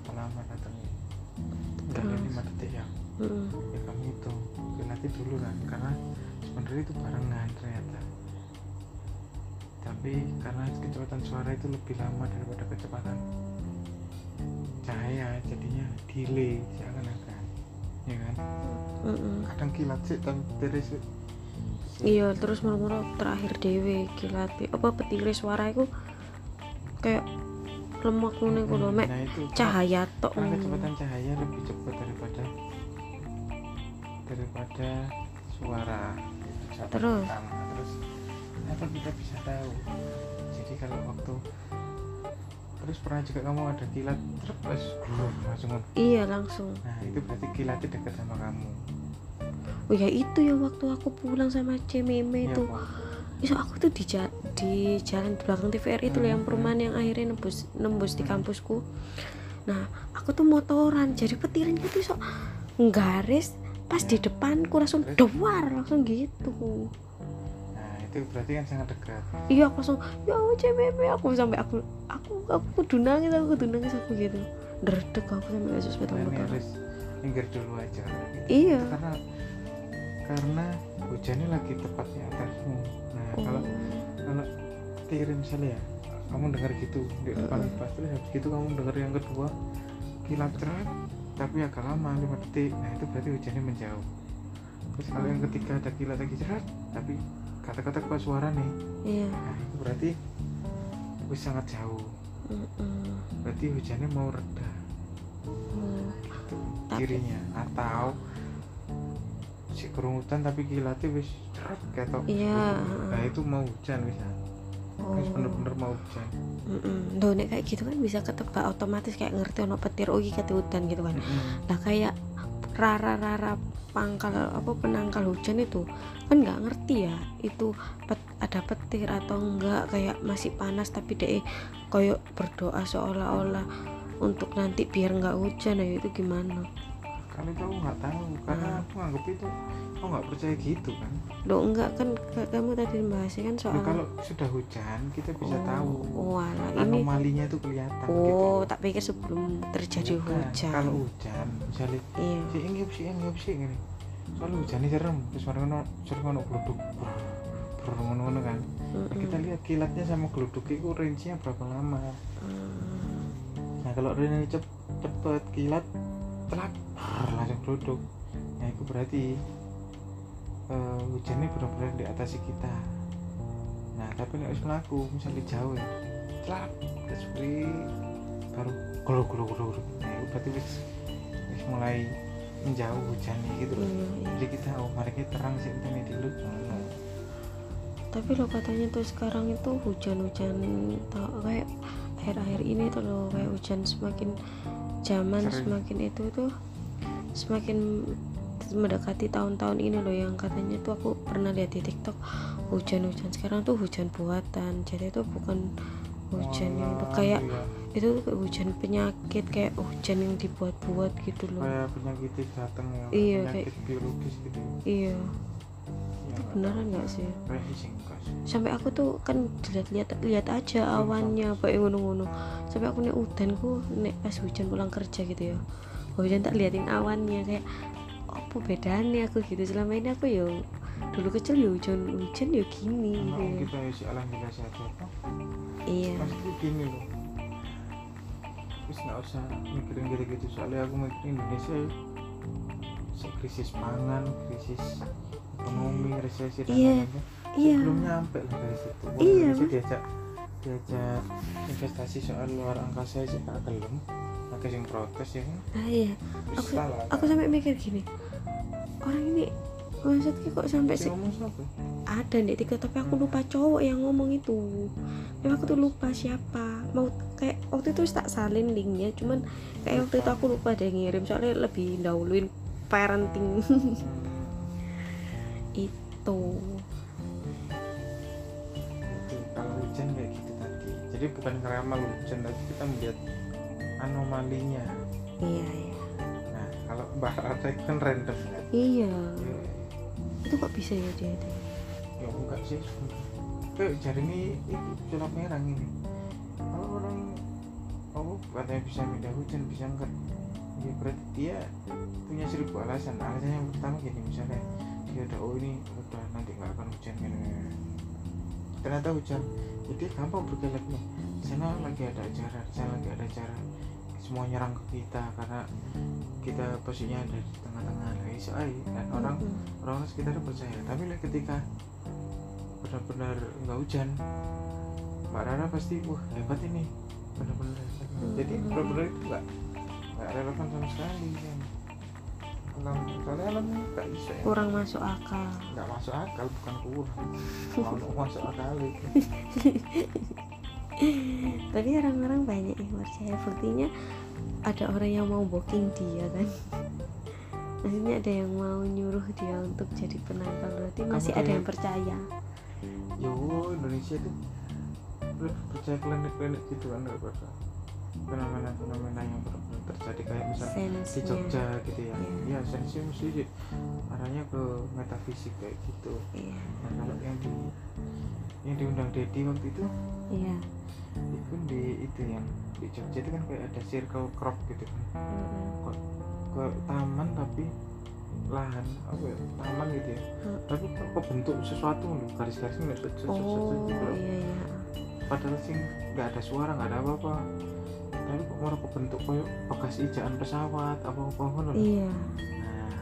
berapa lama datangnya Enggak Terus? lima detik ya? Mm-mm. ya kamu hitung. Kilatnya dulu kan karena sebenarnya itu barengan ternyata. Tapi karena kecepatan suara itu lebih lama daripada kecepatan cahaya jadinya delay seakan-akan. Ya kan? Mm-mm. kadang kilat sih tapi terus iya terus murmur terakhir dewe kilat. Apa petire suara itu? Kayak lemak ngono iku lho mek. nah itu cahaya tok kecepatan cahaya lebih cepat daripada daripada suara. Itu satu Terus? pertama. terus apa kita bisa tahu? Jadi kalau waktu terus pernah juga kamu ada kilat terus langsung iya langsung. Nah itu berarti kilatnya dekat sama kamu. Oh ya itu ya waktu aku pulang sama Cememe itu. Pak. Itu aku tuh di ja- di jalan di belakang TVRI itu loh yang perumahan yang akhirnya nembus nembus di kampusku. Nah aku tuh motoran jadi petirnya tuh sok nggaris pas di Ya. depanku langsung dewar langsung gitu. Nah itu berarti kan sangat dekat. Iya aku langsung ya Allah CBB aku sampai aku aku aku kudu nangis aku kudu nangis aku gitu. Derdek aku sampai besok sepeda nah, motor harus minggir dulu aja. Iya. Karena karena hujannya lagi tepat di atasmu nah Oh. kalau kalau petir misalnya ya kamu dengar gitu di depan Mm-mm. pas terus habis gitu kamu dengar yang kedua kilat cerah tapi agak lama 5 detik nah itu berarti hujannya menjauh terus kalau yang ketiga ada kilat lagi cerah tapi kata-kata kuat suara nih iya nah itu berarti wis sangat jauh Mm-mm. berarti hujannya mau reda Oh. gitu Tapi- cirinya atau si kerungutan tapi kilatnya wis cerah ketok Iya, nah itu mau hujan bisa Oh. bener-bener mau hujan Mm-mm. Loh, nek kayak gitu kan bisa ketebak otomatis kayak ngerti ono petir oh kate udan gitu kan. Mm-mm. Lah kayak rara-rara pangkal apa penangkal hujan itu kan nggak ngerti ya itu pet- ada petir atau enggak kayak masih panas tapi deh koyok berdoa seolah-olah untuk nanti biar nggak hujan ya itu gimana kalau itu aku nggak tahu karena Ah. aku anggap itu aku nggak percaya gitu kan. Lo enggak kan ka- kamu tadi bahasnya kan Loh, soal kalau sudah hujan kita bisa oh, tahu oh alah, ini anomalinya itu kelihatan oh gitu tak pikir sebelum terjadi Bukan. hujan. Kalau hujan misalnya iya. si ingin si ingin si gini soalnya hujannya serem terus ngono sering ngono geluduk ngono-ngono kan. Nah, kita lihat kilatnya sama geluduk itu range-nya berapa lama. Hmm. nah kalau range cep cepet kilat telak brrr, langsung geluduk nah itu berarti eh, hujannya benar-benar di atas kita nah tapi nggak harus melaku misalnya jauh ya telak terus beri baru gulung gulung gulung. nah itu berarti wis wis mulai menjauh hujannya gitu loh. Iya, iya. jadi kita oh mari kita terang sih ini dulu. Nah, tapi lo katanya tuh sekarang itu hujan-hujan tau kayak akhir-akhir ini tuh lo kayak hujan semakin zaman semakin itu tuh semakin mendekati tahun-tahun ini loh yang katanya tuh aku pernah lihat di TikTok hujan-hujan. Sekarang tuh hujan buatan jadi itu bukan hujan yang Walah, kayak iya. itu tuh kayak hujan penyakit kayak hujan yang dibuat-buat gitu loh. Kayak penyakit datang ya Iya, penyakit biologis gitu iya. ya, itu beneran nggak sih? Sampai aku tuh kan lihat-lihat lihat aja awannya kayak ngono-ngono. Sampai aku nek udan ku nek pas hujan pulang kerja gitu ya. Hujan tak liatin awannya kayak apa bedanya aku? Gitu. Selama ini aku ya dulu kecil ya hujan hujan ya gini gitu Emang ya. kita ya si ya Pak. iya. Maksudnya gini loh. Terus nggak usah mikirin gitu-gitu soalnya aku mikirin Indonesia krisis pangan krisis ekonomi resesi dan Iya, lain-lain iya. Belum nyampe lah dari situ. Iya, Mas. diajak diajak investasi soal luar angkasa sih gak gelem. Akeh yang protes ya nah, iya. Aku- salah aku sampai mikir gini. Orang ini maksudnya kok sampai si ada nih TikTok tapi aku lupa cowok yang ngomong itu. Emang aku tuh lupa siapa. Mau kayak waktu itu tak salin linknya cuman kayak waktu itu aku lupa deh ngirim. Soalnya lebih dahuluin parenting Hmm. itu itu kalau hujan kayak gitu tadi. Jadi bukan ngeramal hujan tapi kita melihat anomalinya. Iya iya. Nah kalau Mbak Rata itu kan random kan? Iya. Ya, itu kok bisa ya dia itu? Ya enggak sih. Kayak jari ini itu sulap merah ini. Kalau orang oh katanya bisa pindah hujan bisa enggak? Ya berarti dia punya seribu alasan. Alasan yang pertama gini misalnya dia udah oh ini udah nanti nggak akan hujan gini. ternyata hujan. Jadi gampang berkeleknya di sana lagi ada acara di sana lagi ada acara. Semua nyerang ke kita karena kita posisinya ada di tengah-tengah. Lagi soalnya dan orang orang sekitar percaya. Tapi lah ketika benar-benar nggak hujan mbak Rara pasti wah hebat ini. Benar-benar. Jadi benar-benar itu nggak nggak relevan sama sekali. kan alam soalnya alam nggak bisa ya. Kurang masuk akal. Nggak masuk akal bukan kurang. Kalau masuk akal itu tapi orang-orang banyak yang percaya. Buktinya ada orang yang mau booking dia kan? Maksudnya ada yang mau nyuruh dia untuk jadi penambang berarti Kamu masih ada kayak- yang percaya. Yo Indonesia itu lebih percaya klinik-klinik gitu kan daripada fenomena-fenomena yang benar-benar terjadi kayak misalnya di sensenya. Jogja gitu ya. Iya. ya sensi mesti di- arahnya ke metafisik kayak gitu. Iya. Nah kalau yang di yang diundang Dedi waktu itu iya. itu di itu yang di Jogja itu kan kayak ada circle crop gitu kan. Mm-mm. ke taman tapi lahan apa ya taman gitu ya. Hmm. tapi kok bentuk sesuatu loh garis-garisnya nggak set- oh gitu iya iya. padahal sih nggak ada suara nggak ada apa-apa tapi kok malah kebentuk kayak bekas ijaan pesawat apa apa ngono iya. Nah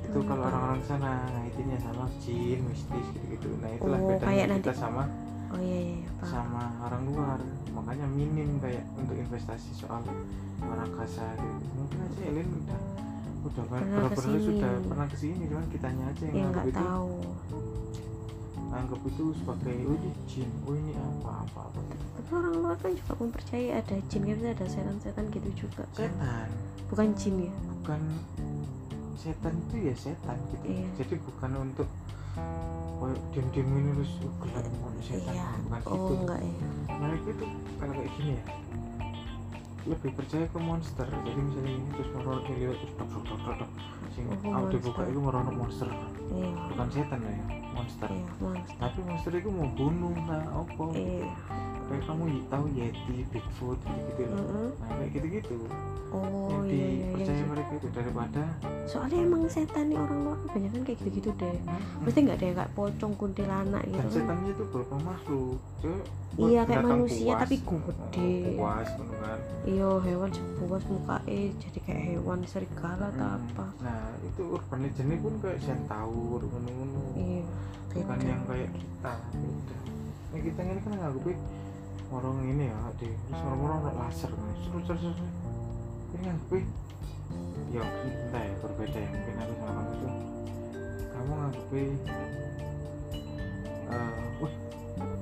itu kalau orang-orang sana ngaitinnya sama jin mistis gitu-gitu. Nah itulah Oh, bedanya kayak kita nanti- sama oh iya iya iya, paham. sama orang luar. Makanya minim kayak untuk investasi soal orang kasa gitu. Mungkin aja Elin udah udah Pernah ke sini. sudah pernah ke sini cuman kitanya aja yang anggap nggak itu. tahu anggap itu sebagai oh ini jin. Oh ini apa apa apa. Gitu tapi orang luar kan juga mempercayai ada jin kan? Ada setan-setan gitu juga kan? Setan. Bukan jin ya? Bukan setan itu ya setan gitu. Iya. jadi bukan untuk kayak diem-diem ini terus oh, gelap oh, setan. Iya. Bukan oh gitu. enggak ya mereka itu kalau kayak gini ya. Lebih percaya ke monster. Jadi misalnya ini terus meronok lewat terus dok dok dok dok sing Oh, dibuka monster. itu meronok monster. Iya. Bukan setan ya monster. Iya monster. Tapi monster itu mau bunuh nah apa? Iya kayak kamu tahu yeti bigfoot gitu gitu loh. Mm-mm. nah kayak gitu gitu oh yang iya iya dipercaya iya. mereka itu daripada soalnya emang setan nih orang luar banyak kan kayak gitu-gitu deh. Mesti nggak ada yang kayak pocong kuntilanak dan gitu. Kan setannya itu berupa makhluk? Iya, kayak manusia, buas. tapi gede. Oh, buas gitu kan. Iya hewan sebuah muka eh jadi kayak hewan serigala atau Hmm. apa. Nah itu urban legendnya pun kayak centaur ngono-ngono iya bukan beda. yang kayak kita. Nah kita ini kan nggak orang ini ya di terus orang-orang laser kan terus terus terus ini nggak ya kita ya berbeda ya mungkin aku sama kamu itu. Kamu nggak eh wih.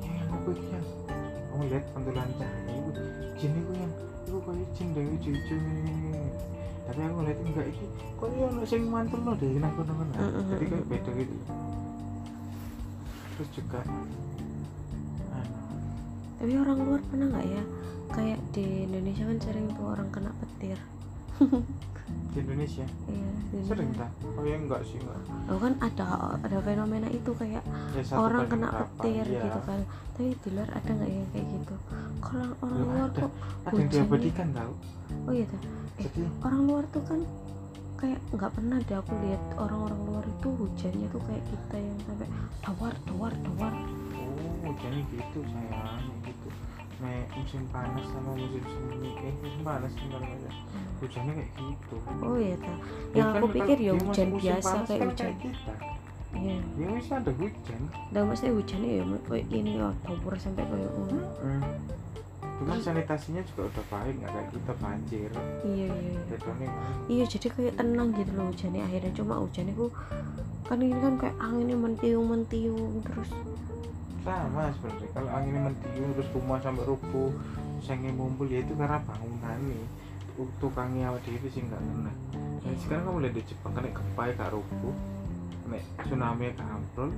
Yang yang ini yang kamu lihat pantulan cahaya itu jin itu yang itu kayak jin dari cucu tapi aku lihat enggak ini kok ya ono sing mantul no deh nang kono kono jadi kayak beda gitu. Terus juga tapi orang luar pernah nggak ya? Kayak di Indonesia kan sering tuh orang kena petir. Di Indonesia? Iya di sering tak oh ya enggak sih enggak. Oh kan ada ada fenomena itu kayak ya, orang kena berapa, petir iya. gitu kan. Tapi di luar ada nggak ya kayak gitu? Kalau orang Belum luar ada. tuh ada yang diabadikan tau oh iya tuh Eh, jadi orang luar tuh kan kayak nggak pernah deh aku lihat orang-orang luar itu hujannya tuh kayak kita yang sampai dawar dawar dawar. Oh jadi gitu sayang gitu. Nah musim panas sama musim semi eh musim panas kalau nggak salah. hujannya kayak gitu. Oh iya tuh Ya yang kan aku pikir ya hujan biasa panas kayak kan hujan. kita. Iya. Ya wis ada hujan. Dan maksudnya hujannya ya kayak ini ya dawar sampai kayak ngono hmm. Cuman sanitasinya juga udah baik nggak kayak kita banjir. Iya iya iya. Kan? Iya jadi kayak tenang gitu loh hujannya. Akhirnya cuma hujannya ku kan ini kan kayak anginnya mentiung mentiung terus sama sebenarnya. Kalau anginnya mentiung terus rumah sampai rubuh sengnya mumpul ya itu karena bangunan nih Tu- tukangnya dhewe sih nggak kena. Nah, sekarang kamu lihat di Jepang kan gempa ya gak rubuh. Nek tsunami gak ambrol.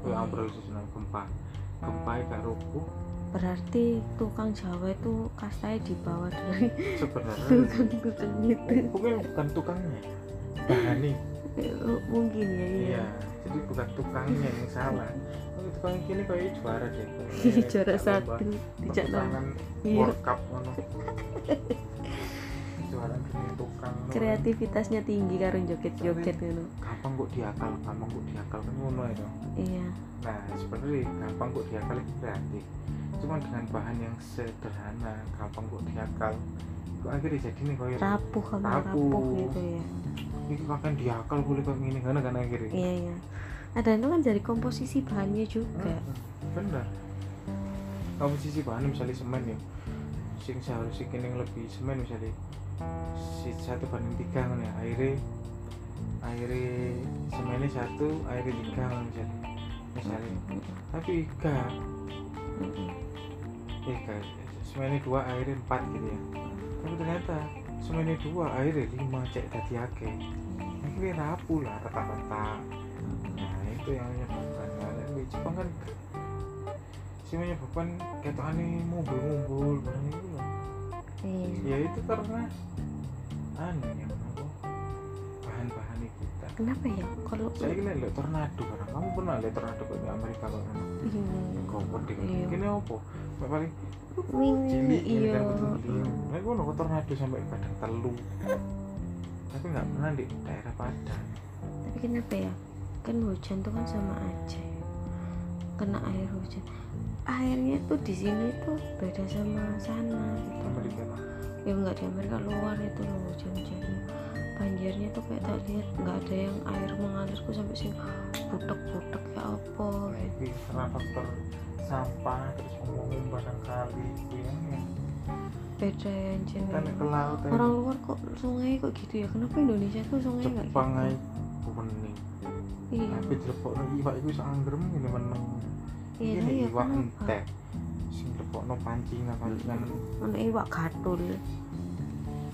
Oh, ambrol sih tsunami gempa. Gempa ya gak rubuh berarti tukang Jawa itu kastanya di bawah dari sebenarnya. tukang-tukang itu. Mungkin bukan tukangnya. Bahannya. Eh, mungkin ya iya. Iya jadi bukan tukangnya yang salah. Tukang kini kayak juara deh. Juara satu dijak tangan Iya. World Cup kreativitasnya tinggi karo joget-joget ngono. gampang kok diakal gampang kok diakal kan ngono itu iya. Nah sebenarnya gampang kok diakal itu kreatif. Cuma dengan bahan yang sederhana gampang kok diakal kok akhirnya jadi nih kayak rapuh Rapuh. rapuh gitu ya. Ini kan diakal boleh kok gini kan kan akhirnya? Iya iya. Ada itu kan dari komposisi bahannya juga. Hmm, bener. Kamu sisi bahan misalnya semen ya. Sing seharusnya kini lebih semen misalnya satu banding tiga kan ya. Airnya airnya semennya satu airnya tiga kan misalnya misalnya. Tapi eh guys semennya dua airnya empat gitu ya. Tapi ternyata semennya dua airnya lima cek tadi ake akhirnya rapuh lah rata-rata nah itu yang menyebabkan. Nah, di Jepang kan sih menyebabkan kayak aneh mumbul-mumbul barang itu iya. Ya itu karena anu yang apa? Bahan-bahan kita kenapa ya? Kalau saya kira lihat tornado barang. Kamu pernah lihat tornado di Amerika kalau kan? Iya. kau Iya. gini apa? Paling ini iya. kan betul nah gue nunggu tornado sampai padang telu. Tapi nggak pernah di daerah padang. Tapi kenapa ya? Kan hujan tuh kan sama aja. Ya. kena air hujan airnya tuh di sini tuh beda sama sana gitu. Ya nggak di Amerika luar itu loh hujan-hujannya banjirnya tuh kayak tak lihat nggak ada yang air mengalirku sampai sini. Butek-butek ya apa? Nah, itu karena faktor sampah terus ngomongin barangkali itu yang yang beda ya anjir kan ke laut aja. orang luar kok sungai kok gitu ya? Kenapa Indonesia tuh sungai nggak Jepang gitu? Aja bening iya. Tapi dilepokno iwak iku iso angrem ngene meneng iya ini iya iwak kenapa? entek. Sing dilepokno pancingan pancingan. Mana iwak gatul.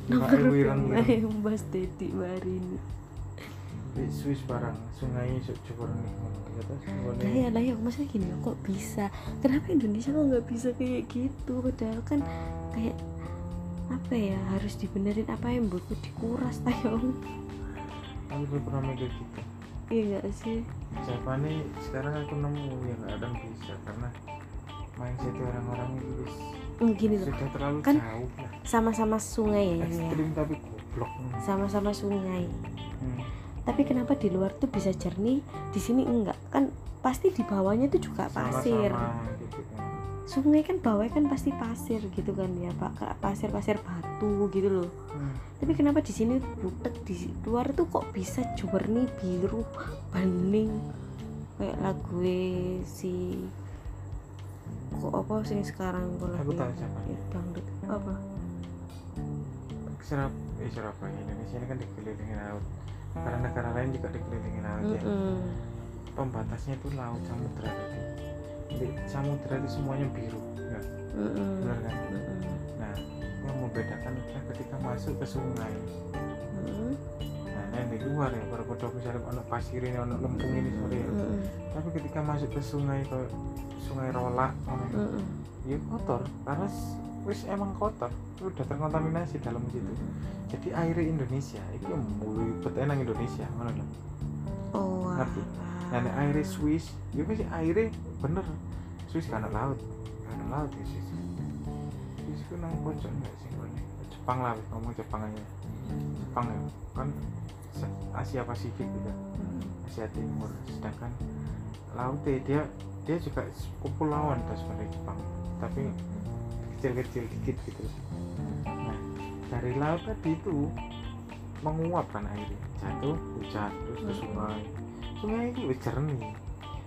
Iwak wireng wireng Mbak Dedi Marini Swiss barang sungai nih kata lah ya lah ya masa gini kok bisa? Kenapa Indonesia kok nggak bisa kayak gitu? Padahal kan kayak apa ya harus dibenerin apa yang buku dikuras tayong aku udah pernah mikir gitu iya nggak sih? Siapa nih sekarang aku nemu yang nggak akan bisa karena mindset orang-orang itu wis Hmm, gini loh. sudah terlalu Kan- jauh lah. sama-sama sungai ya ya. Ekstrim tapi goblok. Sama-sama sungai. Hmm. tapi kenapa di luar tuh bisa jernih di sini enggak? Kan pasti di bawahnya tuh juga pasir. sama-sama gitu kan sungai kan bawahnya kan pasti pasir gitu kan ya pak. Kayak pasir-pasir batu gitu loh. Hmm. tapi kenapa di sini butek di luar tuh kok bisa jernih biru bening kayak lagu si kok apa sih sekarang kok Aku lagi tahu siapa. ya, dangdut apa? Serap, eh Surabaya Indonesia ini kan dikelilingi laut. Karena negara lain juga dikelilingi laut ya. Mm-mm. pembatasnya itu laut samudra tadi di samudra itu semuanya biru ya Mm-mm. benar kan Mm-mm. nah yang membedakan adalah ketika masuk ke sungai Mm-mm. nah yang di luar ya baru pada misalnya ono pasir ini ono lempung ini sorry ya Mm-mm. tapi ketika masuk ke sungai ke sungai rolak Mm-mm. ya kotor karena wis emang kotor udah terkontaminasi dalam situ jadi air Indonesia itu mulai betenang Indonesia mana oh Ngerti? Nah nek air Swiss. Ya wis airnya bener. Swiss karena laut. Karena laut ya Swiss Swiss itu nang pojok nggak sih Jepang lah ngomong Jepang aja. Jepang ya kan Asia Pasifik gitu Asia Timur. Sedangkan lautnya dia dia juga kepulauan tuh sebenarnya Jepang. Tapi kecil-kecil dikit gitu nah dari laut tadi itu menguap kan airnya. Jatuh hujan terus ke sungai sungai itu wis jernih.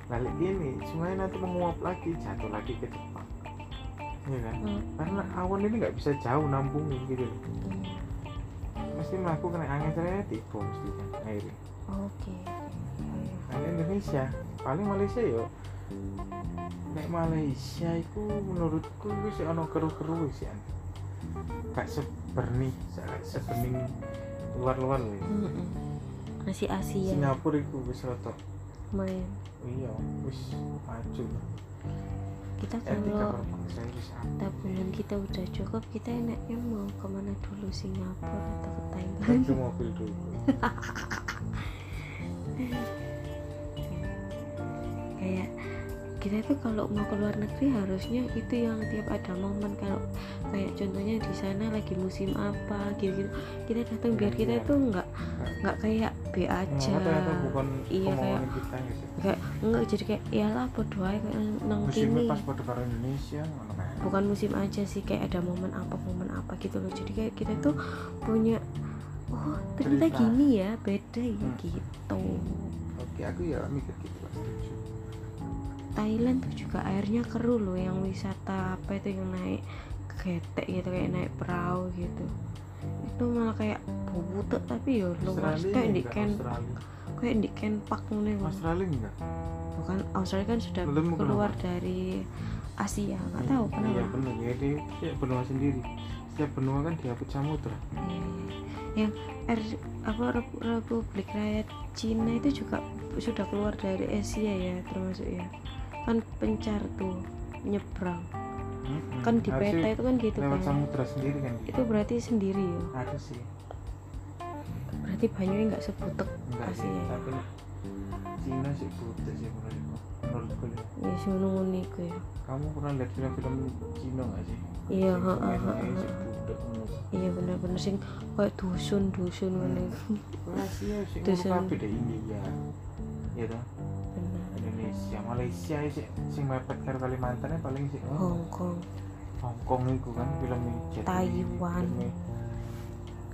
Balik ini sungai nanti menguap lagi jatuh lagi ke Jepang Iya kan? Mm. karena awan ini nggak bisa jauh nampungin gitu. Loh. mesti melakukan angin saya tiba mesti kan airnya oke. Nah ini Indonesia paling Malaysia yo. Nek Malaysia itu menurutku itu sih ono keru-keru sih an gak sebernih gak sebening luar-luar ya. Masih Asia. Singapura itu wis rotok main iya wis maju. Kita kalau tabungan kita udah cukup kita enaknya mau ke mana dulu? Singapura atau ke Thailand? Itu mobil dulu. Kita itu kalau mau ke luar negeri harusnya itu yang tiap ada momen. Kalau kayak contohnya di sana lagi musim apa gitu-gitu kita datang biar kita itu nggak nggak kayak B aja. Nah, ternyata bukan iya kayak kita gitu. kayak enggak jadi kayak iyalah ae kayak nang musimnya kini pas pada karo Indonesia kan. bukan musim aja sih kayak ada momen apa momen apa gitu loh. Jadi kayak kita tuh punya oh ternyata Cerita. gini ya beda ya Hmm. gitu. Oke aku ya mikir gitu lah Thailand tuh juga airnya keruh loh yang wisata apa itu yang naik ketek gitu kayak naik perahu gitu itu malah kayak butek tapi ya luas kayak di Ken kayak di Ken Park nih Australia enggak bukan Australia kan sudah Belum keluar dari Asia nggak tahu iya kenapa benar ya dia kayak benua sendiri. Setiap benua kan dihapus samudra. Iya, yang R apa Rep- Republik Rakyat Cina itu juga sudah keluar dari Asia ya termasuk ya. Kan pencar tuh nyebrang Mm-mm. kan di peta itu kan gitu lewat kan. samudra sendiri kan? Itu berarti sendiri ya? Ada sih. Berarti banyunya nggak sebutek enggak sih Asia ya? tapi Cina sih butuh sih menurutku menurutku ya. ya sih ngono iku ya. Kamu pernah lihat film-film Cina nggak sih? Iya ha, ha, ha, sih iya bener-bener sing kayak dusun dusun Hmm. sih ngono yang- kabeh India ya toh Indonesia Malaysia sih sing mepet karo Kalimantan ya paling sih. Oh, Hong Kong. Hong Kong itu kan film Li, Taiwan.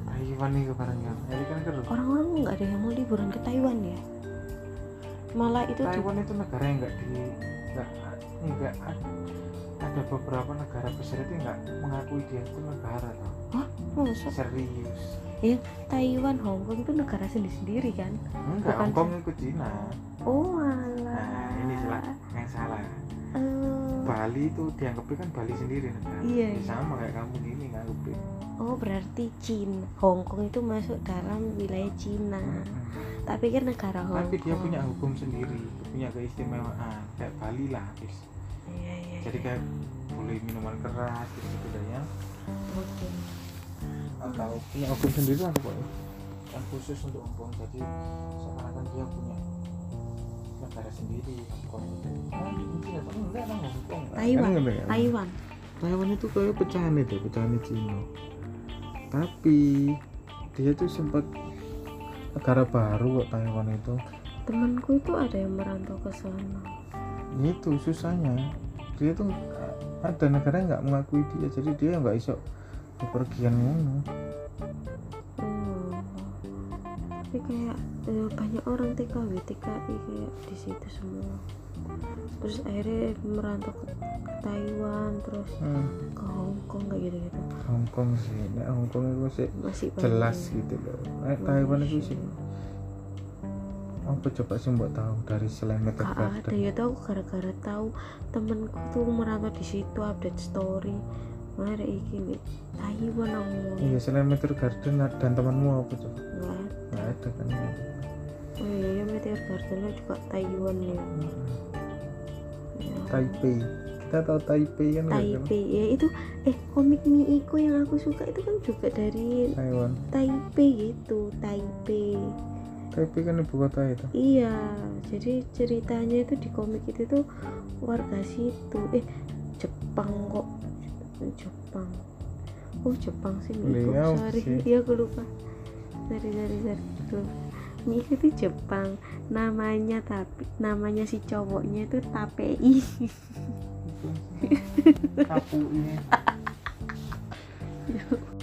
Taiwan itu barang yang jadi kan keru orang-orang nggak ada yang mau liburan ke Taiwan ya? Malah itu Taiwan itu negara yang nggak di nggak nggak ada beberapa negara besar itu nggak mengakui dia itu negara tau masa serius. Taiwan Hong Kong itu negara sendiri-sendiri kan? Enggak Bukan Hong Kong itu Cina oh alah. nah ini salah yang salah. Eh, Bali itu dianggapnya kan Bali sendiri negara Iya, Ya iya. sama kayak kamu gini nganggepin oh berarti Cina Hong Kong itu masuk dalam wilayah Cina. Tapi kan negara Hong tapi dia punya hukum sendiri punya keistimewaan. Kayak Bali lah habis. Iya iya jadi kayak boleh minuman keras gitu gitu dan yang oke. Atau punya hukum sendiri lah pokoknya. Yang khusus untuk Hong Kong jadi seakan-akan dia punya negara sendiri oh enggak Kong Taiwan. Ya? Taiwan. Taiwan. Itu kayak pecahan itu pecahan Cina. Tapi dia tuh sempat negara baru kok Taiwan itu. Temanku itu ada yang merantau ke sana. Itu susahnya. Dia tuh ada negara yang nggak mengakui dia jadi dia nggak iso bepergian ngono tapi kayak eh, banyak orang TKW TKI kayak di situ semua. Terus akhirnya merantau ke, ke Taiwan terus hmm. ke Hong Kong kayak gitu gitu Hong Kong sih. Nah, Hong Kong itu sih masih banyak. jelas gitu loh. Nah, Taiwan itu sih. apa coba sih mbak tahu dari selain Meteor Gak ada Garden ya tahu gara-gara tahu temenku tuh merantau di situ update story. Mana iki nih Taiwan aku iya selain Meteor Garden dan temanmu apa coba? Nggak ada kan. Oh iya ya Meteor Gardennya juga Taiwan ya, Hmm. ya. Taipei kita tahu Taipei kan? Taipei ya itu eh komik Miiko yang aku suka itu kan juga dari Taiwan. Taipei gitu Taipei Taipei kan ibu kota itu. Iya jadi ceritanya itu di komik itu tuh warga situ. Eh Jepang kok. Jepang. Oh Jepang sih Beliau sorry. sih. iya aku lupa. Sorry sorry sorry lupa Miiko itu Jepang namanya tapi namanya si cowoknya itu Tapei. Kapu ini